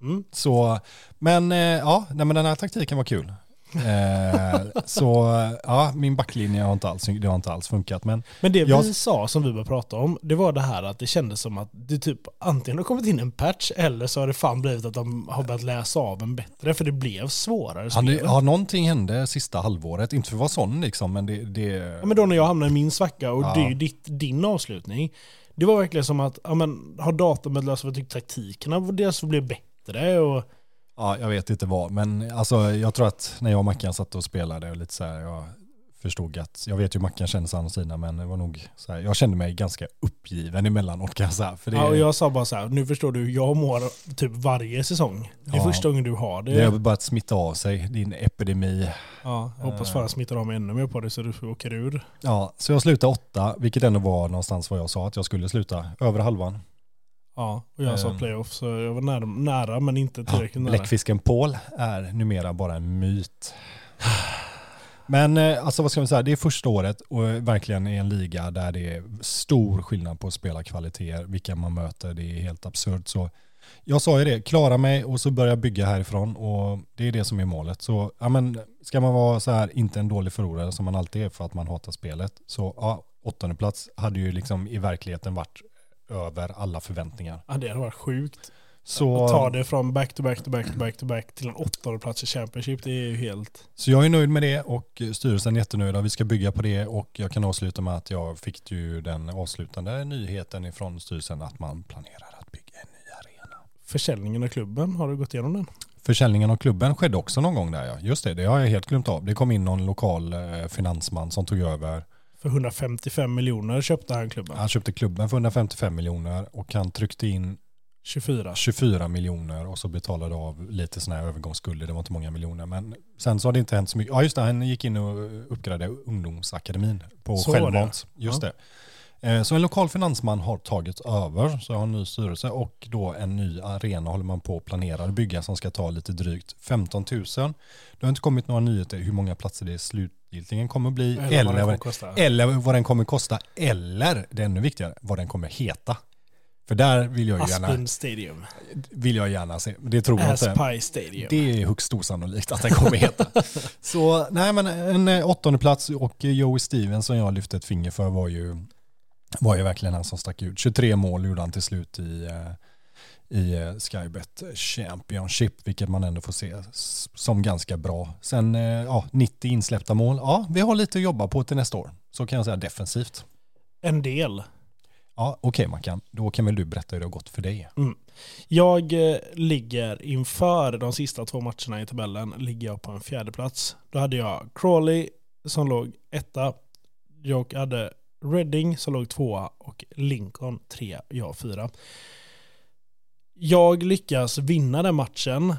Mm. Så, men eh, ja, nej, men den här taktiken var kul. Eh, så ja, min backlinje har inte alls, det har inte alls funkat. Men Men det Jag- vi sa som vi började prata om, det var det här att det kändes som att det typ antingen har kommit in en patch eller så har det fan blivit att de har börjat läsa av en bättre för det blev svårare har, spel. det, har någonting hände sista halvåret? Inte för att vara sån liksom, men det... det Ja, men då när jag hamnade i min svacka och Ja. det är ju ditt, din avslutning. Det var verkligen som att, ja men har datorn löst för att taktikerna dels blev bättre och Ja, jag vet inte vad, men alltså, jag tror att när jag och Mackan satt och spelade och lite så här, jag förstod att, jag vet ju hur Mackan känner sig sidan, men det var nog så här, jag kände mig ganska uppgiven emellanåt kan jag säga. För det, Ja, och jag sa bara så här, nu förstår du jag mår typ varje säsong. Det är Ja. första gången du har det. det har börjat smitta av sig, din epidemi. Ja, jag hoppas Eh. Farah smittar av mig ännu mer på det så du åker ur. Ja, så jag slutade åtta, vilket ändå var någonstans vad jag sa att jag skulle sluta, över halvan. Ja, och jag sa Ehm. playoff så jag var nära, nära men inte Ja, tillräckligt nära. Bläckfisken Paul är numera bara en myt. Men eh, alltså vad ska man säga, det är första året och verkligen i en liga där det är stor skillnad på spelarkvaliteter, vilka man möter, det är helt absurt. Så jag sa ju det, klara mig och så börja bygga härifrån och det är det som är målet. Så ja, men, ska man vara så här, inte en dålig förlorare som man alltid är för att man hatar spelet, så ja, åttonde plats hade ju liksom i verkligheten varit över alla förväntningar. Ja, det hade varit sjukt. Så, Att ta det från back to back to back to back to back till en åttonde plats i Championship, det är ju helt... Så jag är nöjd med det och styrelsen är jättenöjda. Vi ska bygga på det och jag kan avsluta med att jag fick ju den avslutande nyheten ifrån styrelsen att man planerar att bygga en ny arena. Försäljningen av klubben, har du gått igenom den? Försäljningen av klubben skedde också någon gång där ja. Just det, det har jag helt glömt av. Det kom in någon lokal eh, finansman som tog över. För 155 miljoner köpte han klubben. Han köpte klubben för 155 miljoner och han tryckte in 24. 24 miljoner och så betalade av lite sådana här övergångsskulder. Det var inte många miljoner. Men sen så har det inte hänt så mycket. Ja just det, han gick in och uppgraderade ungdomsakademin på självmant. Just Ja. det. Eh, Så en lokal finansman har tagit över, så jag har en ny styrelse och då en ny arena håller man på att planera att bygga som ska ta lite drygt 15 000. Det har inte kommit några nyheter hur många platser det slutgiltigen kommer bli Eller vad det eller, kommer eller vad den kommer kosta eller, det är ännu viktigare, vad den kommer heta. För där vill jag ju gärna, Aspen Stadium. vill jag gärna se. Det tror jag inte. Stadium. Det är högst osannolikt att den kommer heta. Så nej men en eh, åttonde plats och Joey Stevens som jag lyfte ett finger för var ju, var ju verkligen han som stack ut. 23 mål gjorde han till slut i, eh, i eh, Skybet Championship, vilket man ändå får se som ganska bra. Sen eh, ja, 90 insläppta mål. Ja, vi har lite att jobba på till nästa år. Så kan jag säga defensivt. En del. Ja, okej Mackan, då kan väl du berätta hur det har gått för dig. Jag eh, ligger inför de sista två matcherna i tabellen ligger jag på en fjärde plats. Då hade jag Crawley, som låg etta. Jag hade Reading som låg tvåa och Lincoln trea, jag fyra. Jag lyckas vinna den matchen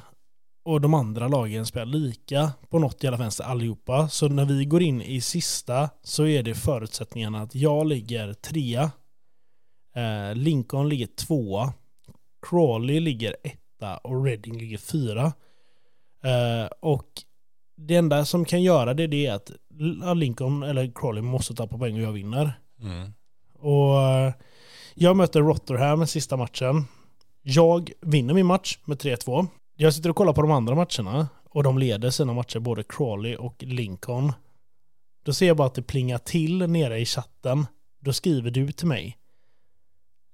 och de andra lagen spelar lika på något jävla vänster allihopa. Så när vi går in i sista så är det förutsättningarna att jag ligger trea, eh, Lincoln ligger tvåa, Crawley ligger etta och Reading ligger fyra. Eh, och det enda som kan göra det, det är att Lincoln eller Crawley måste tappa poäng och jag vinner. Mm. Och eh, jag möter Rotherham sista matchen. Jag vinner min match med 3-2. Jag sitter och kollar på de andra matcherna och de leder sina matcher, både Crawley och Lincoln. Då ser jag bara att det plingar till nere i chatten. Då skriver du till mig.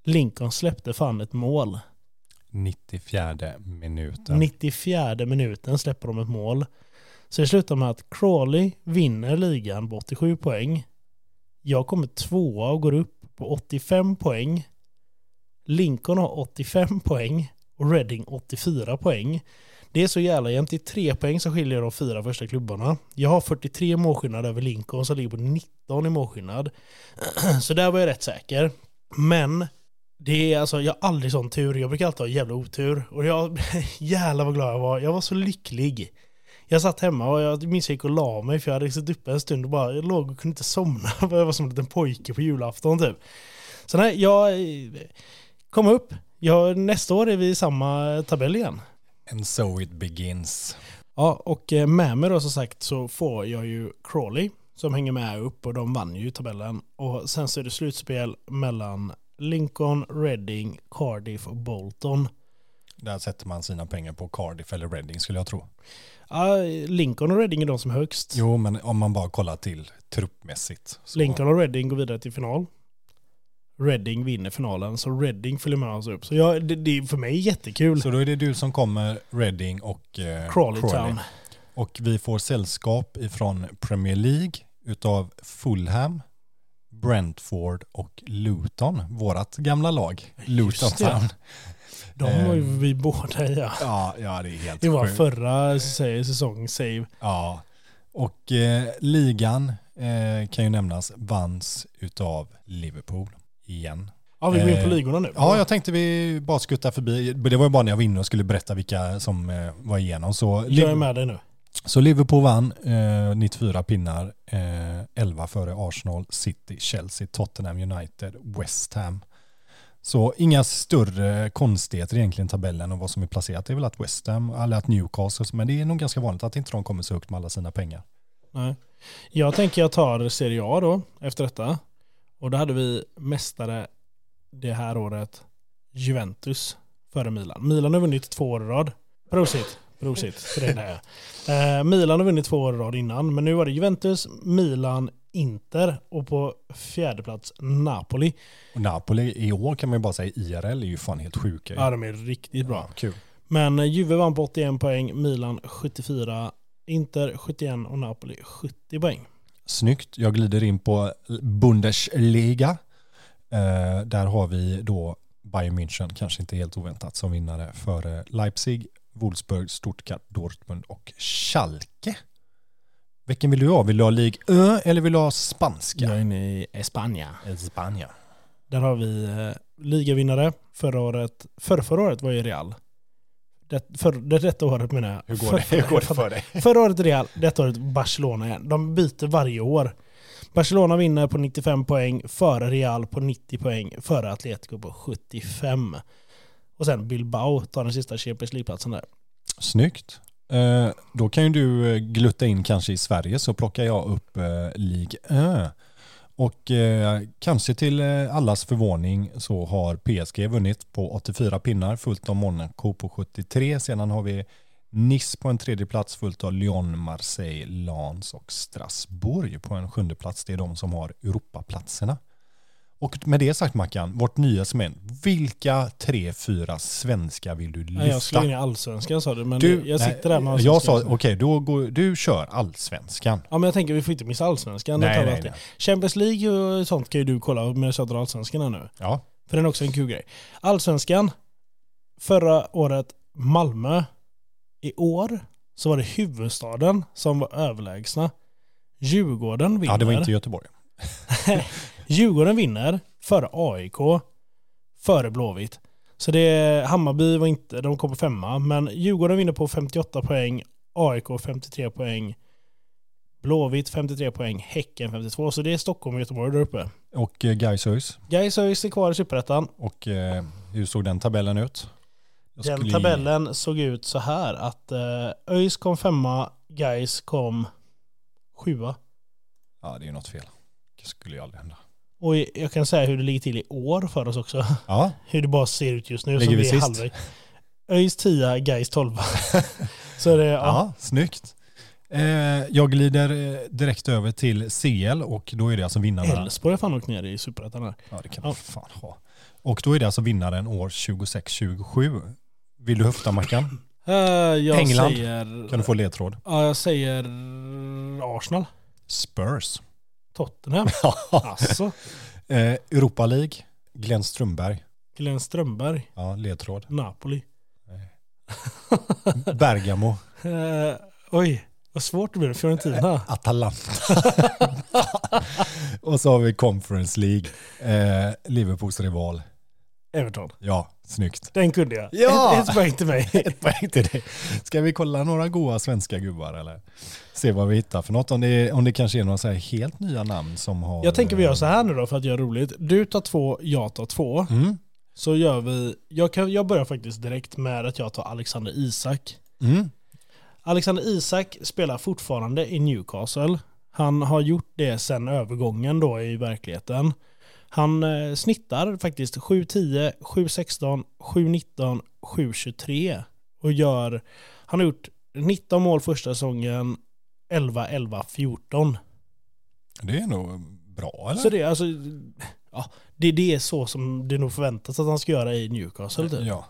Lincoln släppte fan ett mål. 94 minuten. 94 minuten släpper de ett mål. Så det slutar med att Crawley vinner ligan på 87 poäng. Jag kommer tvåa och går upp på 85 poäng. Lincoln har 85 poäng och Reading 84 poäng. Det är så jävla jämnt. Det är tre poäng som skiljer de fyra första klubbarna. Jag har 43 målskillnad över Lincoln som ligger på 19 i målskillnad. Så där var jag rätt säker. Men det är alltså, jag har aldrig sån tur. Jag brukar alltid ha jävla otur. Och jag, jävlar vad glad jag var. Jag var så lycklig. Jag satt hemma och jag minns jag gick och la mig för jag hade suttit uppe en stund och bara jag låg och kunde inte somna. Jag var som en liten pojke på julafton typ. Så nej, jag kom upp. Jag, nästa år är vi i samma tabell igen. And so it begins. Ja, och eh, med mig då som sagt så får jag ju Crawley som hänger med upp och de vann ju tabellen. Och sen så är det slutspel mellan Lincoln, Reading, Cardiff och Bolton. Där sätter man sina pengar på Cardiff eller Reading skulle jag tro. Ja, Lincoln och Reading är de som är högst. Jo, men om man bara kollar till truppmässigt. Så... Lincoln och Reading går vidare till final. Reading vinner finalen, så Reading följer med oss upp. Så jag, det, det är för mig jättekul. Så då är det du som kommer, Reading och eh, Crawley Town. Och vi får sällskap ifrån Premier League utav Fulham, Brentford och Luton, vårat gamla lag, Luton Town. De var ju vi båda i ja. Ja, ja det är helt Det var sjukt. förra säsong save. Ja, och eh, ligan eh, kan ju nämnas vanns utav Liverpool igen. Ja, vi går in på Eh, ligorna nu. Ja, jag tänkte vi bara skuttar förbi. Det var ju bara när jag var inne och skulle berätta vilka som eh, var igenom. Så, Jag är med dig nu. så Liverpool vann eh, 94 pinnar, eh, 11 före Arsenal, City, Chelsea, Tottenham United, West Ham. Så inga större konstigheter egentligen i tabellen och vad som är placerat är väl att West Ham, eller att Newcastle, men det är nog ganska vanligt att inte de kommer så högt med alla sina pengar. Nej. Jag tänker jag tar Serie A då, efter detta. Och då hade vi mästare det här året, Juventus, före Milan. Milan har vunnit två år i rad. Prosit, prosit, för det är det eh, Milan har vunnit två år i rad innan, men nu var det Juventus, Milan, Inter och på fjärde plats Napoli. Och Napoli i år kan man ju bara säga IRL är ju fan helt sjuka. Ja, de är riktigt bra. Ja, kul. Men eh, Juve vann på 81 poäng, Milan 74, Inter 71 och Napoli 70 poäng. Snyggt. Jag glider in på Bundesliga. Eh, där har vi då Bayern München, kanske inte helt oväntat, som vinnare före Leipzig, Wolfsburg, Stuttgart, Dortmund och Schalke. Vilken vill du ha? Vill du ha Ligue Ö eller vill du ha spanska? Jag är inne i Espanja. Spanien. Där har vi eh, ligavinnare. Förra året, förra, förra året var ju Real. Det, för, det detta året menar jag. Hur går För- det, hur går det för dig? Förra året Real, detta året Barcelona igen. De byter varje år. Barcelona vinner på 95 poäng, före Real på 90 poäng, före Atletico på 75. Och sen Bilbao tar den sista Champions League-platsen där. Snyggt. Eh, då kan ju du eh, glutta in kanske i Sverige så plockar jag upp eh, Ligue Ö. Och eh, kanske till eh, allas förvåning så har PSG vunnit på 84 pinnar fullt av Monaco på 73. Sedan har vi Nice på en tredje plats fullt av Lyon, Marseille, Lens och Strasbourg på en sjunde plats. Det är de som har Europaplatserna. Och med det sagt Mackan, vårt nya segment. Vilka tre, fyra svenska vill du Nej, lyfta? jag skulle in i allsvenskan sa du, men Du, jag sitter nej, där med Jag sa, allsvenskan. okej, då går, du kör allsvenskan. Ja men jag tänker vi får inte missa allsvenskan. Nej, nej, nej. Champions League och sånt kan ju du kolla medan jag drar allsvenskan här nu. Ja, För den är också en kul grej. Allsvenskan, förra året Malmö. I år så var det huvudstaden som var överlägsna. Djurgården vinner. Ja, det var inte Göteborg. Djurgården vinner före AIK, före Blåvitt. Så det, Hammarby var inte, de kom på femma, men Djurgården vinner på 58 poäng, AIK 53 poäng, Blåvitt 53 poäng, Häcken 52. Så det är Stockholm och Göteborg där uppe. Och Gais ÖIS. Gais ÖIS är kvar i Superettan. Och eh, hur såg den tabellen ut? Jag Den skulle- tabellen såg ut så här att eh, ÖIS kom femma, Gais kom sjua. Ja, det är ju något fel. Det skulle ju aldrig hända. Och jag kan säga hur det ligger till i år för oss också. Ja, Hur det bara ser ut just nu. Ligger som vi är sist? ÖIS 10, Gais 12. så det, ja. ja. snyggt. Eh, jag glider eh, direkt över till CL och då är det alltså vinnaren. Elfsborg har fan åkt ner i Superettan här. Ja, det kan Ja. man fan ha. Och då är det alltså vinnaren år 26-27. Vill du höfta Mackan? Uh, jag England. säger... Kan du få ledtråd? Ja, jag säger Arsenal. Spurs. Tottenham. alltså. Eh, Europa League. Glenn Strömberg. Glenn Strömberg. Ja, ledtråd. Napoli. Bergamo. Eh, oj, vad svårt det blir. Fiorentina. Atalanta. och så har vi Conference League. Eh, Liverpools rival. Everton. Ja, snyggt. Den kunde jag. Ja! Ett, ett poäng till mig. Ett poäng till dig. Ska vi kolla några goa svenska gubbar eller? Se vad vi hittar för något. Om det, om det kanske är några så här helt nya namn som har... Jag tänker vi gör så här nu då för att göra roligt. Du tar två, jag tar två. Mm. Så gör vi, jag, kan, jag börjar faktiskt direkt med att jag tar Alexander Isak. Mm. Alexander Isak spelar fortfarande i Newcastle. Han har gjort det sedan övergången då i verkligheten. Han eh, snittar faktiskt 7-10, 7-16, 7-19, 7-23 och gör, han har gjort 19 mål första säsongen, 11-11-14. Det är nog bra eller? Så det är alltså, ja, det, det är så som det nog förväntas att han ska göra i Newcastle typ. Ja.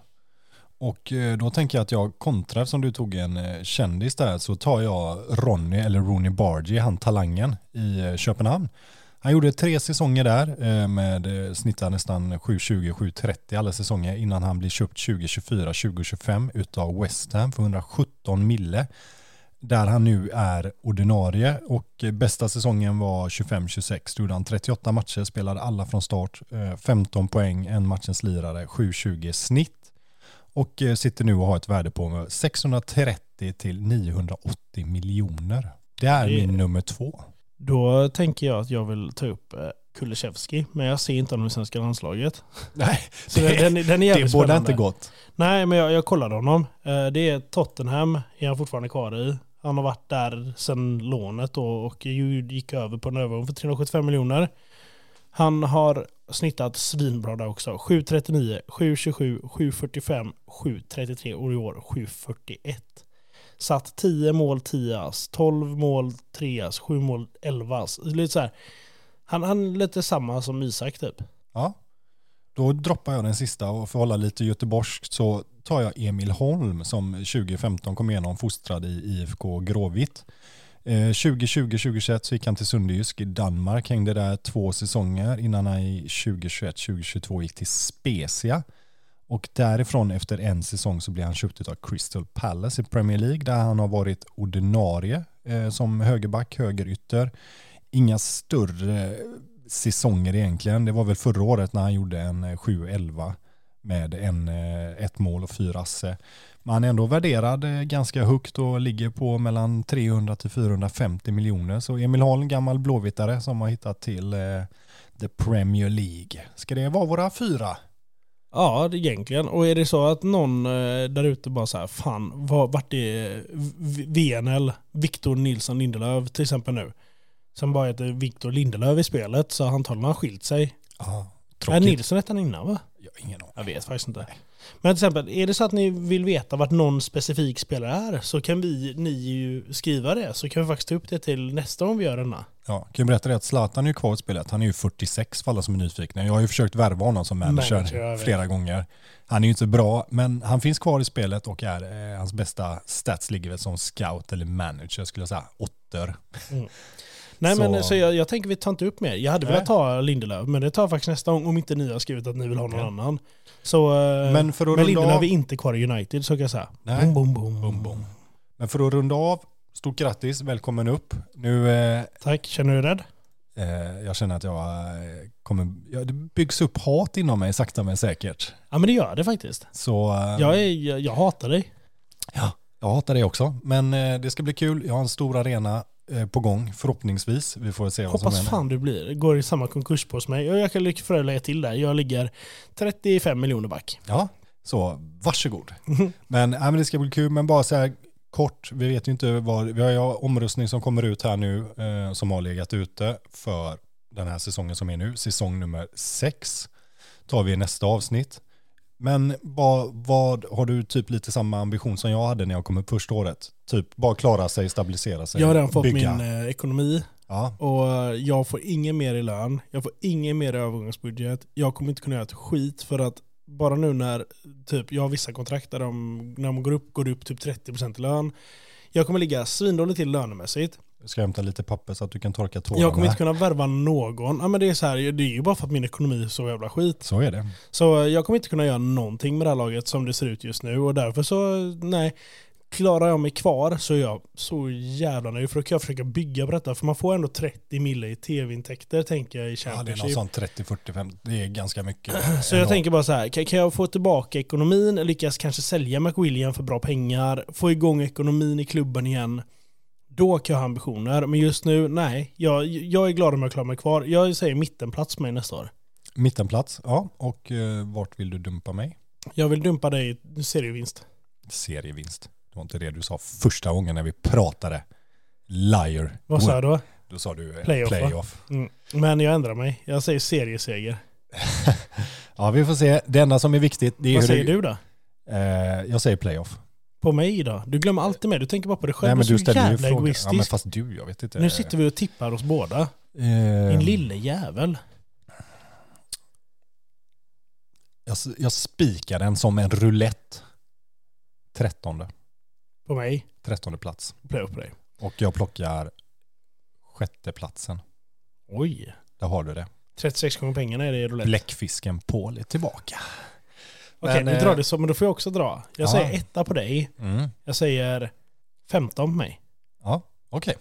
Och eh, då tänker jag att jag kontrar som du tog en eh, kändis där så tar jag Ronny eller Rooney Bargy, han talangen i Köpenhamn. Han gjorde tre säsonger där eh, med eh, snittar nästan 720-730 alla säsonger innan han blir köpt 2024-2025 utav West Ham för 117 mille. Där han nu är ordinarie och eh, bästa säsongen var 25-26. Då gjorde han 38 matcher, spelade alla från start, eh, 15 poäng, en matchens lirare, 720 snitt och sitter nu och har ett värde på 630 till 980 miljoner. Det är- min nummer två. Då tänker jag att jag vill ta upp eh, Kulusevski, men jag ser inte honom i svenska landslaget. Nej, Så den, den, är det spännande. inte gått. Nej, men jag, jag kollade honom. Eh, Det är Tottenham, är han fortfarande kvar i. Han har varit där sedan lånet och ju- gick över på en övergång för 375 miljoner. Han har snittat svinbra där också. 7.39, 7.27, 7.45, 7.33 och i år 7.41. Satt 10 mål 10 ass, 12 mål 3 ass, 7 mål 11 ass. Lite så här. Han, han är lite samma som Isak typ. Ja. Då droppar jag den sista och för att hålla lite göteborgskt så tar jag Emil Holm som 2015 kom igenom fostrad i IFK Gråvitt. Eh, 2020-2021 så gick han till Sundjysk i Danmark, hängde där två säsonger innan han i 2021-2022 gick till Spezia. Och därifrån efter en säsong så blir han köpt av Crystal Palace i Premier League där han har varit ordinarie eh, som högerback, högerytter. Inga större säsonger egentligen. Det var väl förra året när han gjorde en eh, 7-11 med en, eh, ett mål och fyra asse. Men han är ändå värderad eh, ganska högt och ligger på mellan 300 till 450 miljoner. Så Emil Holm, gammal blåvittare som har hittat till eh, The Premier League. Ska det vara våra fyra? Ja, det egentligen. Och är det så att någon eh, där ute bara så här, fan, vart är VNL, Victor Nilsson Lindelöf till exempel nu? Som bara heter Victor Lindelöf i spelet, så antagligen har han skilt sig. Ja, Nej, tråkigt. Nilsson hette han innan va? Jag har ingen aning. Jag vet faktiskt inte. Men till exempel, är det så att ni vill veta vart någon specifik spelare är så kan vi, ni ju skriva det. Så kan vi faktiskt ta upp det till nästa gång vi gör denna. Ja, kan jag berätta det att Zlatan är ju kvar i spelet. Han är ju 46 för alla som är nyfikna. Jag har ju försökt värva honom som manager, flera gånger. Han är ju inte bra, men han finns kvar i spelet och är, eh, hans bästa stats ligger väl som scout eller manager skulle jag säga. Åttor. Nej Så- men så jag, jag tänker vi tar inte upp mer. Jag hade Nej. velat ta Lindelöf, men det tar faktiskt nästa gång om inte ni har skrivit att ni vill ha någon Ja. annan. Så, eh, Men för att men Lindelöf av- är inte kvar i United så kan jag säga. Nej. Boom, boom, boom. Bom, bom. Men för att runda av stort grattis, välkommen upp. Nu, eh, Tack, känner du dig rädd? eh, jag känner att jag eh, kommer, ja, det byggs upp hat inom mig sakta men säkert. Ja men det gör det faktiskt. Så Jag, är, jag, jag hatar dig. jag hatar det också, men det ska bli kul. Jag har en stor arena på gång, förhoppningsvis. Vi får se vad som Hoppas händer. fan du blir. Går i samma konkurs på mig. Jag kan lycka lägga till där. Jag ligger 35 miljoner back. Ja, så varsågod. Men, ja, men det ska bli kul, men bara så här kort, vi vet ju inte vad, vi har ju omröstning som kommer ut här nu eh, som har legat ute för den här säsongen som är nu, säsong nummer sex, tar vi i nästa avsnitt. Men vad, vad har du typ lite samma ambition som jag hade när jag kom upp första året? Typ bara klara sig, stabilisera sig, Jag har redan fått bygga. min eh, ekonomi Ja, och jag får ingen mer i lön. Jag får ingen mer i övergångsbudget. Jag kommer inte kunna göra ett skit för att bara nu när typ, jag har vissa kontrakt där de, när de går upp, går det upp typ 30% i lön. Jag kommer ligga svindåligt till lönemässigt. Jag ska hämta lite papper så att du kan torka tårarna. Jag kommer inte kunna värva någon. Ja, men det, är så här, det är ju bara för att min ekonomi är så jävla skit. Så är det. Så jag kommer inte kunna göra någonting med det här laget som det ser ut just nu och därför så, nej. Klarar jag mig kvar så är jag så jävla nöjd för då kan jag försöka bygga på detta för man får ändå 30 mille i tv-intäkter tänker jag i Ja, det är Championship. något sånt 30, 45, det är ganska mycket. så jag tänker bara så här, kan, kan jag få tillbaka ekonomin, lyckas kanske sälja McWilliam för bra pengar, få igång ekonomin i klubben igen. Då kan jag ha ambitioner, men just nu, nej. Jag, jag är glad om jag klarar mig kvar. Jag säger mittenplats mig nästa år. Mittenplats, ja. Och eh, vart vill du dumpa mig? Jag vill dumpa dig i serievinst. Serievinst. Det var inte det du sa första gången när vi pratade. Liar. Vad sa jag då? Då sa du eh, Playoff, playoff. Mm. Men jag ändrar mig. Jag säger serieseger. Ja, vi får se. Det enda som är viktigt, det är Vad säger det, du då? Eh, jag säger playoff. På mig då? Du glömmer alltid mig. Du tänker bara på dig själv. Nej, men du du ställer ju frågan. Ja, men egoistisk. fast du, jag vet inte. Nu sitter vi och tippar oss båda. Eh, Din lille jävel. jag, jag spikar den som en roulette. Trettonde. På mig. Trettonde plats. Play på dig. Och jag plockar sjätte platsen. Oj. Där har du det. 36 gånger pengarna är det roulette. Bläckfisken Paul är tillbaka. Okej, nu drar eh, det så. Men då får jag också dra. Jag ja. säger etta på dig. Mm. Jag säger 15 på mig. Ja, okej.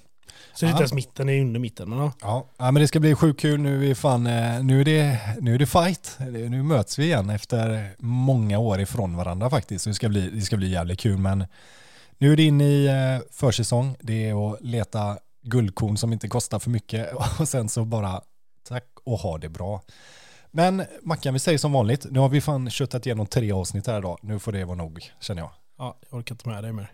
Så det är inte ens mitten, det är under mitten. Men ja. Ja, men det ska bli sjukt kul. Nu är, fan, eh, nu är, det, nu är det fight. Nu möts vi igen efter många år ifrån varandra faktiskt. Så det ska bli, det ska bli jävligt kul. Men nu är det in i eh, försäsong. Det är att leta guldkorn som inte kostar för mycket. Och sen så bara tack och ha det bra. Men Mackan, vi säger som vanligt. Nu har vi fan köttat igenom tre avsnitt här idag. Nu får det vara nog, känner jag. ja, jag orkar inte med dig mer.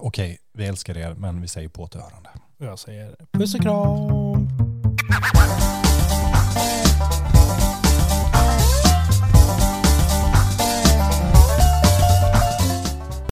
Okej, vi älskar er, men vi säger på återhörande. Jag säger puss och kram.